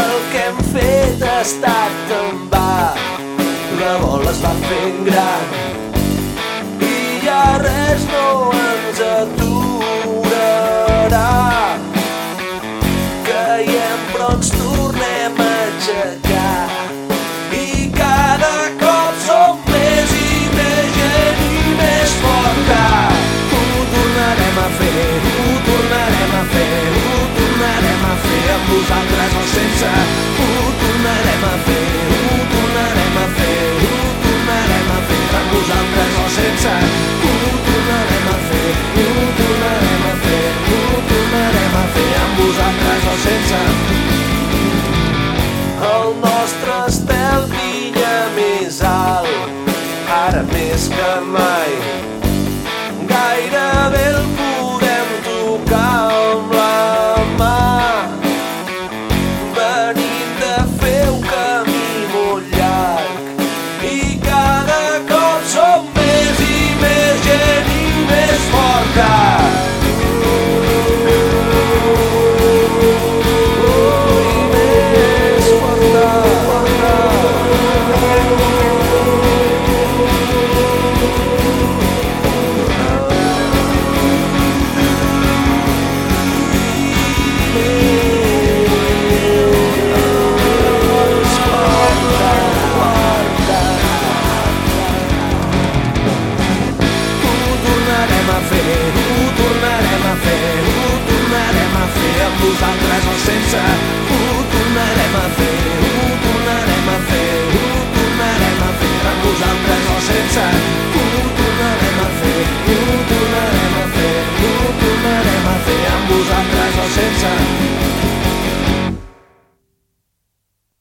el que hem fet ha estat tan va. La bola es va fent gran i ja res no ens aturarà. Caiem però ens tornem a aixecar. pesca mais.